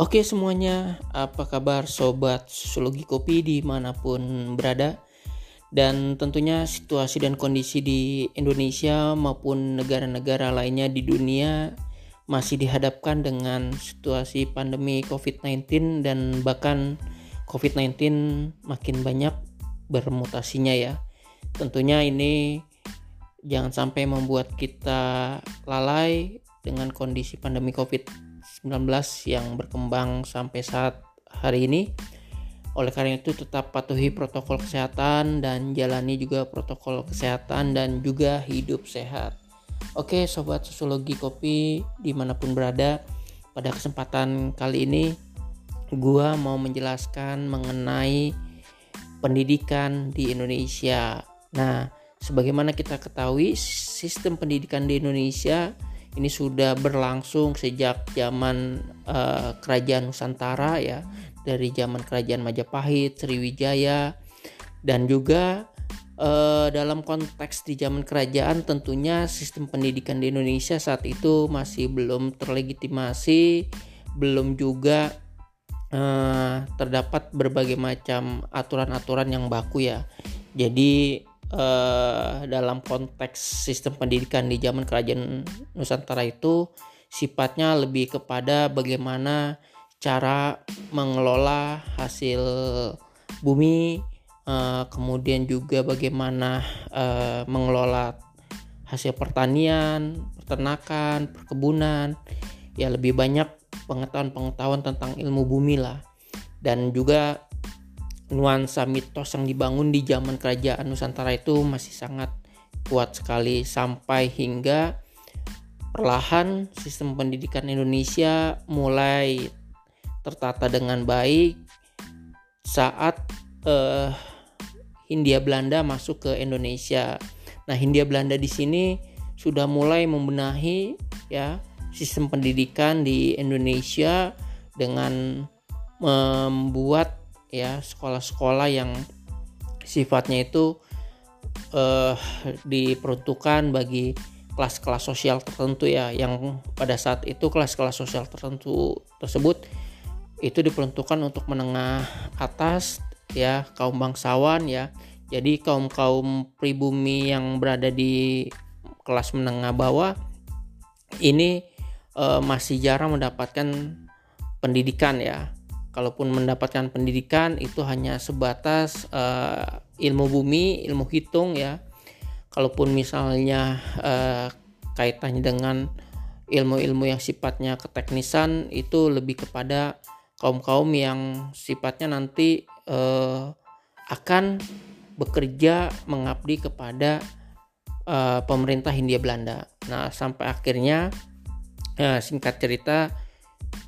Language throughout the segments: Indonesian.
Oke semuanya, apa kabar sobat sosiologi kopi di mana pun berada? Dan tentunya situasi dan kondisi di Indonesia maupun negara-negara lainnya di dunia masih dihadapkan dengan situasi pandemi COVID-19 dan bahkan COVID-19 makin banyak bermutasinya ya. Tentunya ini jangan sampai membuat kita lalai dengan kondisi pandemi COVID-19 yang berkembang sampai saat hari ini. Oleh karena itu tetap patuhi protokol kesehatan dan jalani juga protokol kesehatan dan juga hidup sehat. Oke sobat sosiologi kopi di mana pun berada pada kesempatan kali ini gua mau menjelaskan mengenai pendidikan di Indonesia. Nah sebagaimana kita ketahui sistem pendidikan di Indonesia ini sudah berlangsung sejak zaman uh, kerajaan Nusantara ya. Dari zaman kerajaan Majapahit, Sriwijaya. Dan juga uh, dalam konteks di zaman kerajaan tentunya sistem pendidikan di Indonesia saat itu masih belum terlegitimasi, belum juga uh, terdapat berbagai macam aturan-aturan yang baku ya. Jadi uh, dalam konteks sistem pendidikan di zaman kerajaan Nusantara itu sifatnya lebih kepada bagaimana cara mengelola hasil bumi, uh, kemudian juga bagaimana uh, mengelola hasil pertanian, peternakan, perkebunan, ya lebih banyak pengetahuan-pengetahuan tentang ilmu bumi lah, dan juga nuansa mitos yang dibangun di zaman kerajaan Nusantara itu masih sangat kuat sekali sampai hingga perlahan sistem pendidikan Indonesia mulai tertata dengan baik saat uh, Hindia Belanda masuk ke Indonesia. Nah, Hindia Belanda di sini sudah mulai membenahi ya sistem pendidikan di Indonesia dengan membuat ya sekolah-sekolah yang sifatnya itu uh, diperuntukkan bagi kelas-kelas sosial tertentu ya yang pada saat itu kelas-kelas sosial tertentu tersebut itu diperuntukkan untuk menengah atas ya kaum bangsawan ya. Jadi kaum kaum pribumi yang berada di kelas menengah bawah ini uh, masih jarang mendapatkan pendidikan ya kalaupun mendapatkan pendidikan itu hanya sebatas uh, ilmu bumi, ilmu hitung ya. Kalaupun misalnya uh, kaitannya dengan ilmu-ilmu yang sifatnya keteknisan itu lebih kepada kaum-kaum yang sifatnya nanti uh, akan bekerja mengabdi kepada uh, pemerintah Hindia Belanda. Nah, sampai akhirnya uh, singkat cerita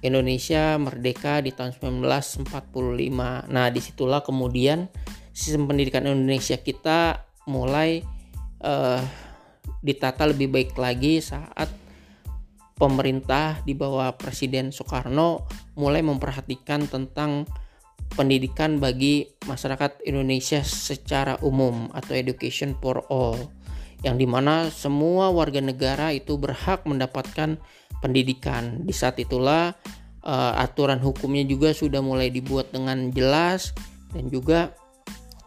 Indonesia merdeka di tahun 1945. Nah, di situlah kemudian sistem pendidikan Indonesia kita mulai uh, ditata lebih baik lagi saat pemerintah di bawah Presiden Soekarno mulai memperhatikan tentang pendidikan bagi masyarakat Indonesia secara umum atau education for all yang di mana semua warga negara itu berhak mendapatkan pendidikan. Di saat itulah uh, aturan hukumnya juga sudah mulai dibuat dengan jelas dan juga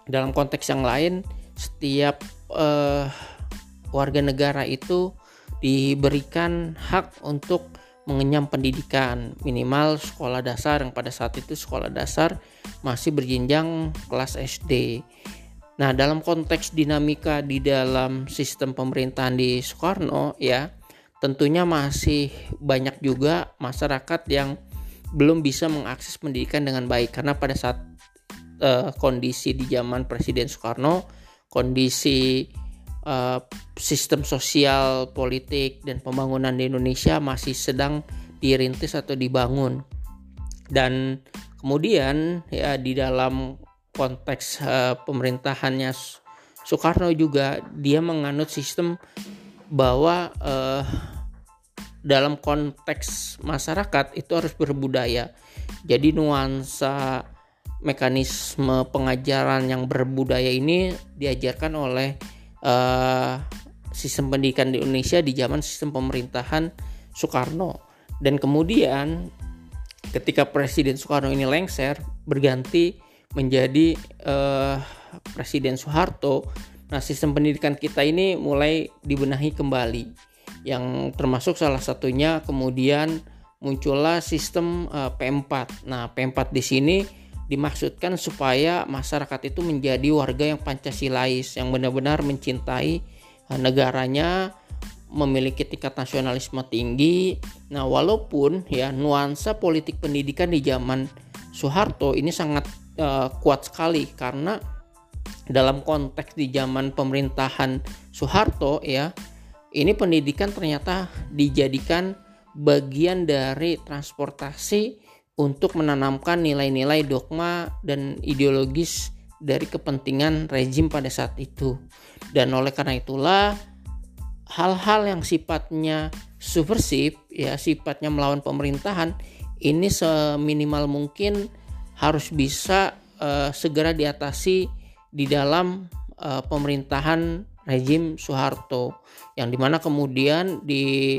dalam konteks yang lain setiap uh, warga negara itu diberikan hak untuk mengenyam pendidikan minimal sekolah dasar yang pada saat itu sekolah dasar masih berjenjang kelas SD. Nah, dalam konteks dinamika di dalam sistem pemerintahan di Soekarno ya, tentunya masih banyak juga masyarakat yang belum bisa mengakses pendidikan dengan baik. Karena pada saat uh, kondisi di zaman Presiden Soekarno kondisi uh, sistem sosial politik dan pembangunan di Indonesia masih sedang dirintis atau dibangun. Dan kemudian ya di dalam konteks uh, pemerintahannya Soekarno juga dia menganut sistem bahwa uh, dalam konteks masyarakat itu harus berbudaya. Jadi nuansa mekanisme pengajaran yang berbudaya ini diajarkan oleh uh, sistem pendidikan di Indonesia di zaman sistem pemerintahan Soekarno. Dan kemudian ketika Presiden Soekarno ini lengser berganti menjadi uh, Presiden Soeharto nah sistem pendidikan kita ini mulai dibenahi kembali yang termasuk salah satunya kemudian muncullah sistem uh, P4 nah P4 di sini dimaksudkan supaya masyarakat itu menjadi warga yang Pancasilais yang benar-benar mencintai uh, negaranya memiliki tingkat nasionalisme tinggi. Nah, walaupun ya nuansa politik pendidikan di zaman Soeharto ini sangat uh, kuat sekali karena dalam konteks di zaman pemerintahan Soeharto ya, ini pendidikan ternyata dijadikan bagian dari transportasi untuk menanamkan nilai-nilai dogma dan ideologis dari kepentingan rezim pada saat itu. Dan oleh karena itulah hal-hal yang sifatnya subversif ya sifatnya melawan pemerintahan ini seminimal mungkin harus bisa uh, segera diatasi di dalam uh, pemerintahan rezim Soeharto yang di mana kemudian di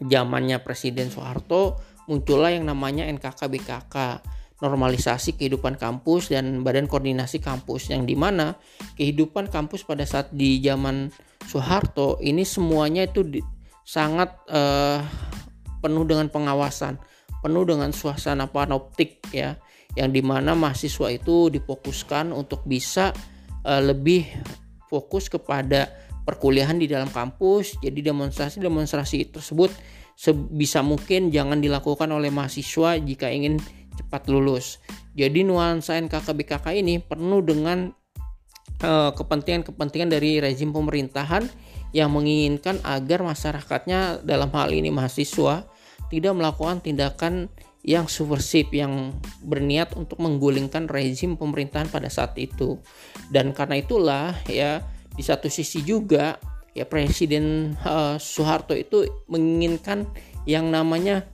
zamannya Presiden Soeharto muncullah yang namanya NKK BKK normalisasi kehidupan kampus dan badan koordinasi kampus yang di mana kehidupan kampus pada saat di zaman Soeharto ini semuanya itu di, sangat uh, penuh dengan pengawasan penuh dengan suasana panoptik ya yang di mana mahasiswa itu difokuskan untuk bisa uh, lebih fokus kepada perkuliahan di dalam kampus jadi demonstrasi-demonstrasi tersebut sebisa mungkin jangan dilakukan oleh mahasiswa jika ingin cepat lulus. Jadi nuansa NKKBKK ini penuh dengan eh, kepentingan-kepentingan dari rezim pemerintahan yang menginginkan agar masyarakatnya dalam hal ini mahasiswa tidak melakukan tindakan yang subversif yang berniat untuk menggulingkan rezim pemerintahan pada saat itu. Dan karena itulah ya di satu sisi juga ya Presiden uh, Soeharto itu menginginkan yang namanya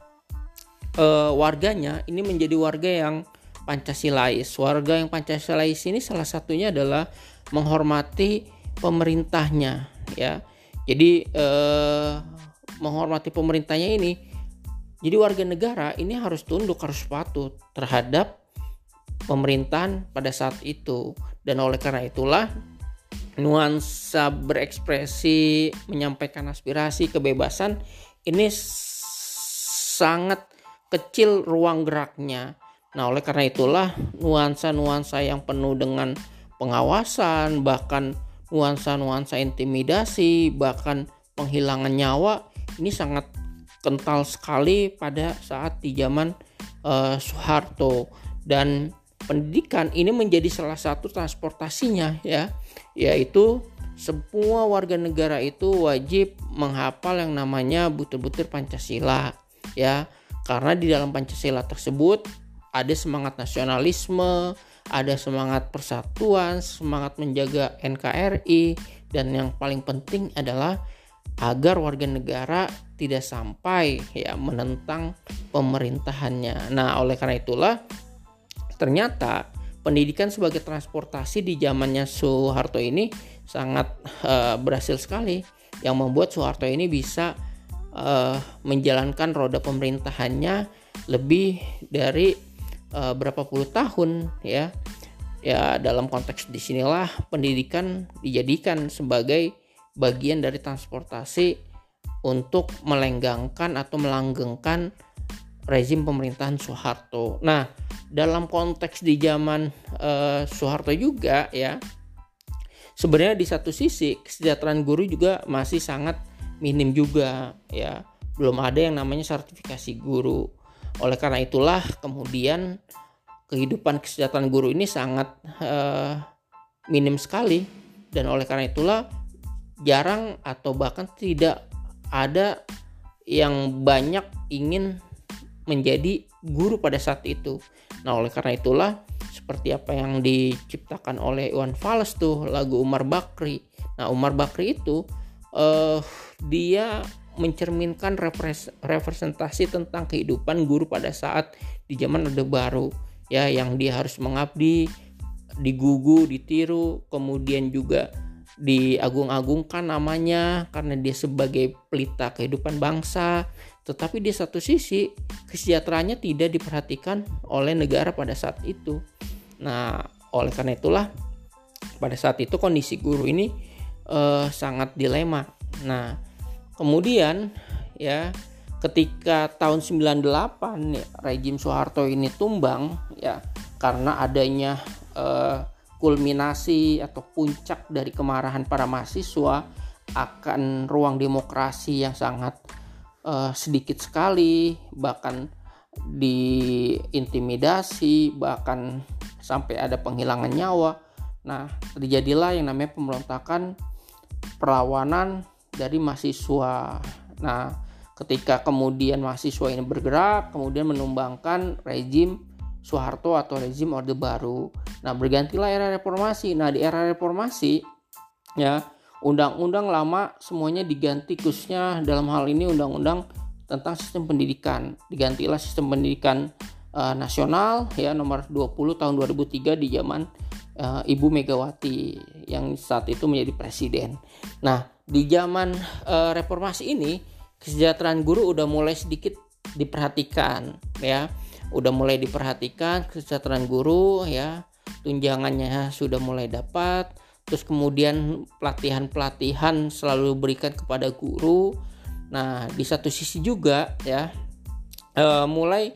uh, warganya ini menjadi warga yang Pancasilais. Warga yang Pancasilais ini salah satunya adalah menghormati pemerintahnya, ya. Jadi uh, menghormati pemerintahnya ini, jadi warga negara ini harus tunduk, harus patuh terhadap pemerintahan pada saat itu. Dan oleh karena itulah nuansa berekspresi, menyampaikan aspirasi, kebebasan ini sangat kecil ruang geraknya. Nah, oleh karena itulah nuansa-nuansa yang penuh dengan pengawasan, bahkan nuansa-nuansa intimidasi, bahkan penghilangan nyawa ini sangat kental sekali pada saat di zaman uh, Soeharto. Dan pendidikan ini menjadi salah satu transportasinya ya, yaitu semua warga negara itu wajib menghafal yang namanya butir-butir Pancasila ya. Karena di dalam Pancasila tersebut ada semangat nasionalisme, ada semangat persatuan, semangat menjaga NKRI, dan yang paling penting adalah agar warga negara tidak sampai ya menentang pemerintahannya. Nah, oleh karena itulah ternyata pendidikan sebagai transportasi di zamannya Soeharto ini sangat uh, berhasil sekali yang membuat Soeharto ini bisa uh, menjalankan roda pemerintahannya lebih dari uh, berapa puluh tahun ya ya dalam konteks di sinilah pendidikan dijadikan sebagai bagian dari transportasi untuk melenggangkan atau melanggengkan rezim pemerintahan Soeharto. Nah, dalam konteks di zaman uh, Soeharto juga ya, sebenarnya di satu sisi kesejahteraan guru juga masih sangat minim juga ya. Belum ada yang namanya sertifikasi guru. Oleh karena itulah kemudian kehidupan kesejahteraan guru ini sangat uh, minim sekali. Dan oleh karena itulah jarang atau bahkan tidak ada yang banyak ingin menjadi guru pada saat itu. Nah, oleh karena itulah seperti apa yang diciptakan oleh Iwan Fals tuh lagu Umar Bakri. Nah, Umar Bakri itu uh, dia mencerminkan representasi tentang kehidupan guru pada saat di zaman Orde Baru ya yang dia harus mengabdi digugu ditiru kemudian juga diagung-agungkan namanya karena dia sebagai pelita kehidupan bangsa tetapi di satu sisi kesejahteraannya tidak diperhatikan oleh negara pada saat itu. Nah, oleh karena itulah pada saat itu kondisi guru ini uh, sangat dilema. Nah, kemudian ya ketika tahun 98 ya, rejim Soeharto ini tumbang ya karena adanya uh, kulminasi atau puncak dari kemarahan para mahasiswa akan ruang demokrasi yang sangat uh, sedikit sekali bahkan diintimidasi bahkan sampai ada penghilangan nyawa. Nah terjadilah yang namanya pemberontakan perlawanan dari mahasiswa. Nah ketika kemudian mahasiswa ini bergerak kemudian menumbangkan rejim Soeharto atau rezim Orde Baru. Nah, bergantilah era reformasi. Nah, di era reformasi ya undang-undang lama semuanya diganti khususnya dalam hal ini undang-undang tentang sistem pendidikan digantilah sistem pendidikan uh, nasional ya nomor 20 tahun 2003 di zaman uh, Ibu Megawati yang saat itu menjadi presiden. Nah, di zaman uh, reformasi ini kesejahteraan guru udah mulai sedikit diperhatikan ya. Udah mulai diperhatikan kesejahteraan guru ya. Tunjangannya sudah mulai dapat terus kemudian pelatihan-pelatihan selalu berikan kepada guru. Nah, di satu sisi juga ya uh, mulai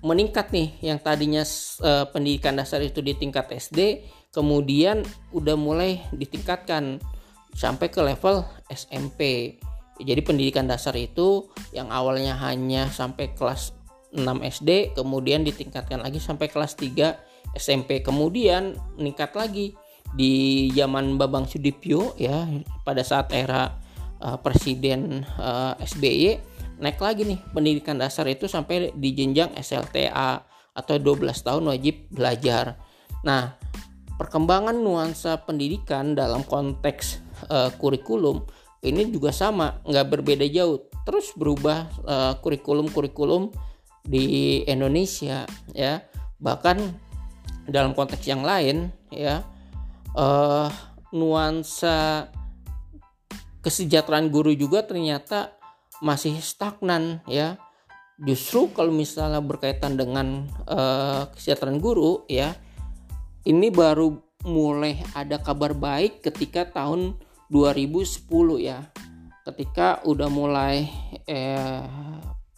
meningkat nih yang tadinya uh, pendidikan dasar itu di tingkat SD, kemudian udah mulai ditingkatkan sampai ke level SMP. Jadi pendidikan dasar itu yang awalnya hanya sampai kelas 6 SD, kemudian ditingkatkan lagi sampai kelas 3 SMP. Kemudian meningkat lagi di zaman Babang Sudipyo ya pada saat era uh, Presiden uh, eh, SBY naik lagi nih pendidikan dasar itu sampai di jenjang SLTA atau 12 tahun wajib belajar. Nah, perkembangan nuansa pendidikan dalam konteks uh, kurikulum ini juga sama, nggak berbeda jauh. Terus berubah uh, kurikulum-kurikulum di Indonesia ya. Bahkan dalam konteks yang lain ya uh, nuansa kesejahteraan guru juga ternyata masih stagnan ya justru kalau misalnya berkaitan dengan uh, kesejahteraan guru ya ini baru mulai ada kabar baik ketika tahun 2010 ya ketika udah mulai eh,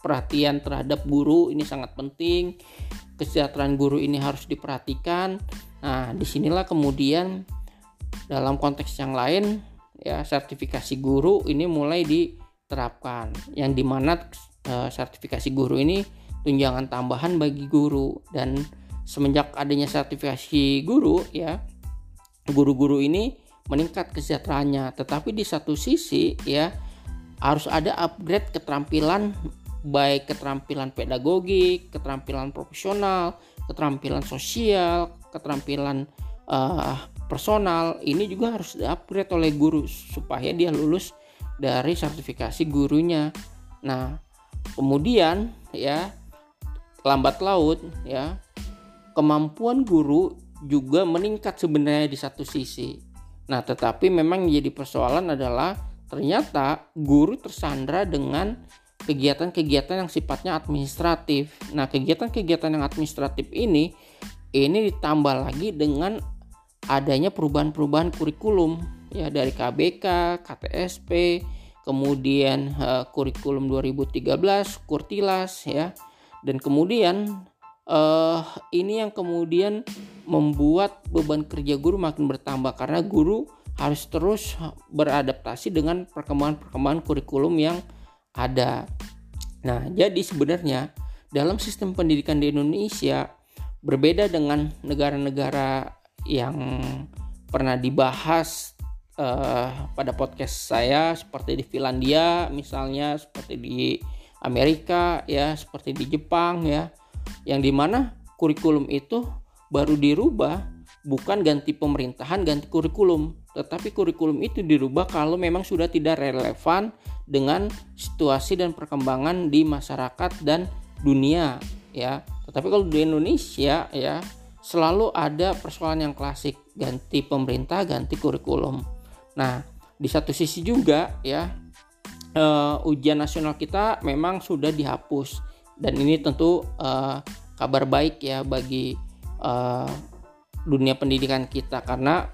perhatian terhadap guru ini sangat penting. Kesejahteraan guru ini harus diperhatikan. Nah, di sinilah kemudian dalam konteks yang lain ya sertifikasi guru ini mulai diterapkan. Yang di mana e, sertifikasi guru ini tunjangan tambahan bagi guru. Dan semenjak adanya sertifikasi guru ya guru-guru ini meningkat kesejahteraannya. Tetapi di satu sisi ya harus ada upgrade keterampilan baik keterampilan pedagogi, keterampilan profesional, keterampilan sosial, keterampilan uh, personal ini juga harus di-upgrade oleh guru supaya dia lulus dari sertifikasi gurunya. Nah, kemudian ya lambat laut ya kemampuan guru juga meningkat sebenarnya di satu sisi. Nah, tetapi memang jadi persoalan adalah ternyata guru tersandra dengan kegiatan-kegiatan yang sifatnya administratif. Nah, kegiatan-kegiatan yang administratif ini ini ditambah lagi dengan adanya perubahan-perubahan kurikulum ya dari KBK, KTSP, kemudian uh, kurikulum 2013, Kurtilas ya. Dan kemudian uh, ini yang kemudian membuat beban kerja guru makin bertambah karena guru harus terus beradaptasi dengan perkembangan-perkembangan kurikulum yang ada. Nah, jadi sebenarnya dalam sistem pendidikan di Indonesia berbeda dengan negara-negara yang pernah dibahas uh, pada podcast saya seperti di Finlandia misalnya seperti di Amerika ya seperti di Jepang ya yang di mana kurikulum itu baru dirubah bukan ganti pemerintahan ganti kurikulum tetapi kurikulum itu dirubah kalau memang sudah tidak relevan dengan situasi dan perkembangan di masyarakat dan dunia ya. Tetapi kalau di Indonesia ya selalu ada persoalan yang klasik ganti pemerintah ganti kurikulum. Nah di satu sisi juga ya uh, ujian nasional kita memang sudah dihapus. Dan ini tentu uh, kabar baik ya bagi uh, dunia pendidikan kita. Karena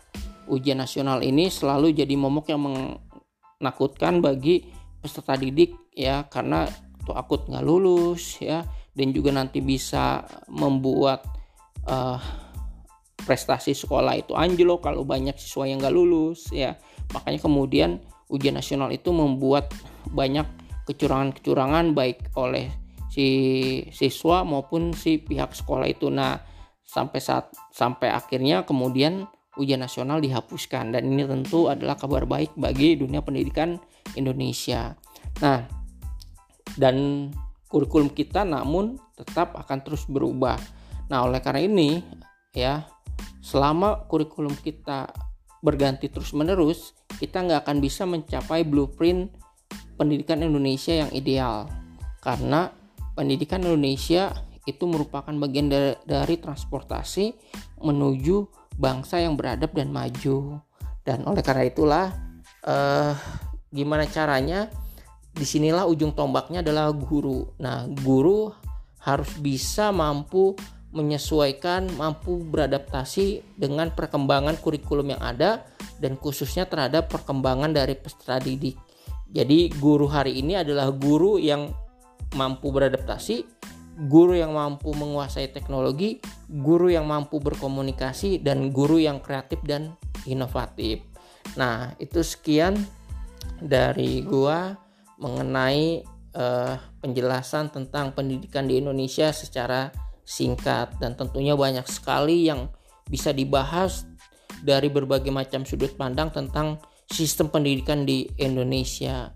ujian nasional ini selalu jadi momok yang menakutkan bagi peserta didik ya. Karena tuh akut nggak lulus ya dan juga nanti bisa membuat uh, prestasi sekolah itu anjlok kalau banyak siswa yang nggak lulus ya. Makanya kemudian ujian nasional itu membuat banyak kecurangan-kecurangan baik oleh si siswa maupun si pihak sekolah itu. Nah sampai saat sampai akhirnya kemudian ujian nasional dihapuskan. Dan ini tentu adalah kabar baik bagi dunia pendidikan Indonesia. Nah dan kurikulum kita namun tetap akan terus berubah. Nah oleh karena ini ya selama kurikulum kita berganti terus menerus kita nggak akan bisa mencapai blueprint pendidikan Indonesia yang ideal. Karena pendidikan Indonesia itu merupakan bagian dari, dari transportasi menuju bangsa yang beradab dan maju. Dan oleh karena itulah eh, gimana caranya? Di sinilah ujung tombaknya adalah guru. Nah guru harus bisa mampu menyesuaikan, mampu beradaptasi dengan perkembangan kurikulum yang ada dan khususnya terhadap perkembangan dari peserta didik. Jadi guru hari ini adalah guru yang mampu beradaptasi, guru yang mampu menguasai teknologi, guru yang mampu berkomunikasi dan guru yang kreatif dan inovatif. Nah, itu sekian dari gua mengenai uh, penjelasan tentang pendidikan di Indonesia secara singkat dan tentunya banyak sekali yang bisa dibahas dari berbagai macam sudut pandang tentang sistem pendidikan di Indonesia.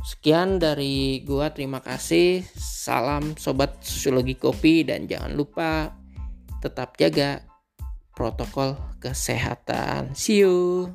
Sekian dari gua, terima kasih. Salam sobat sosiologi kopi dan jangan lupa tetap jaga protokol kesehatan. See you.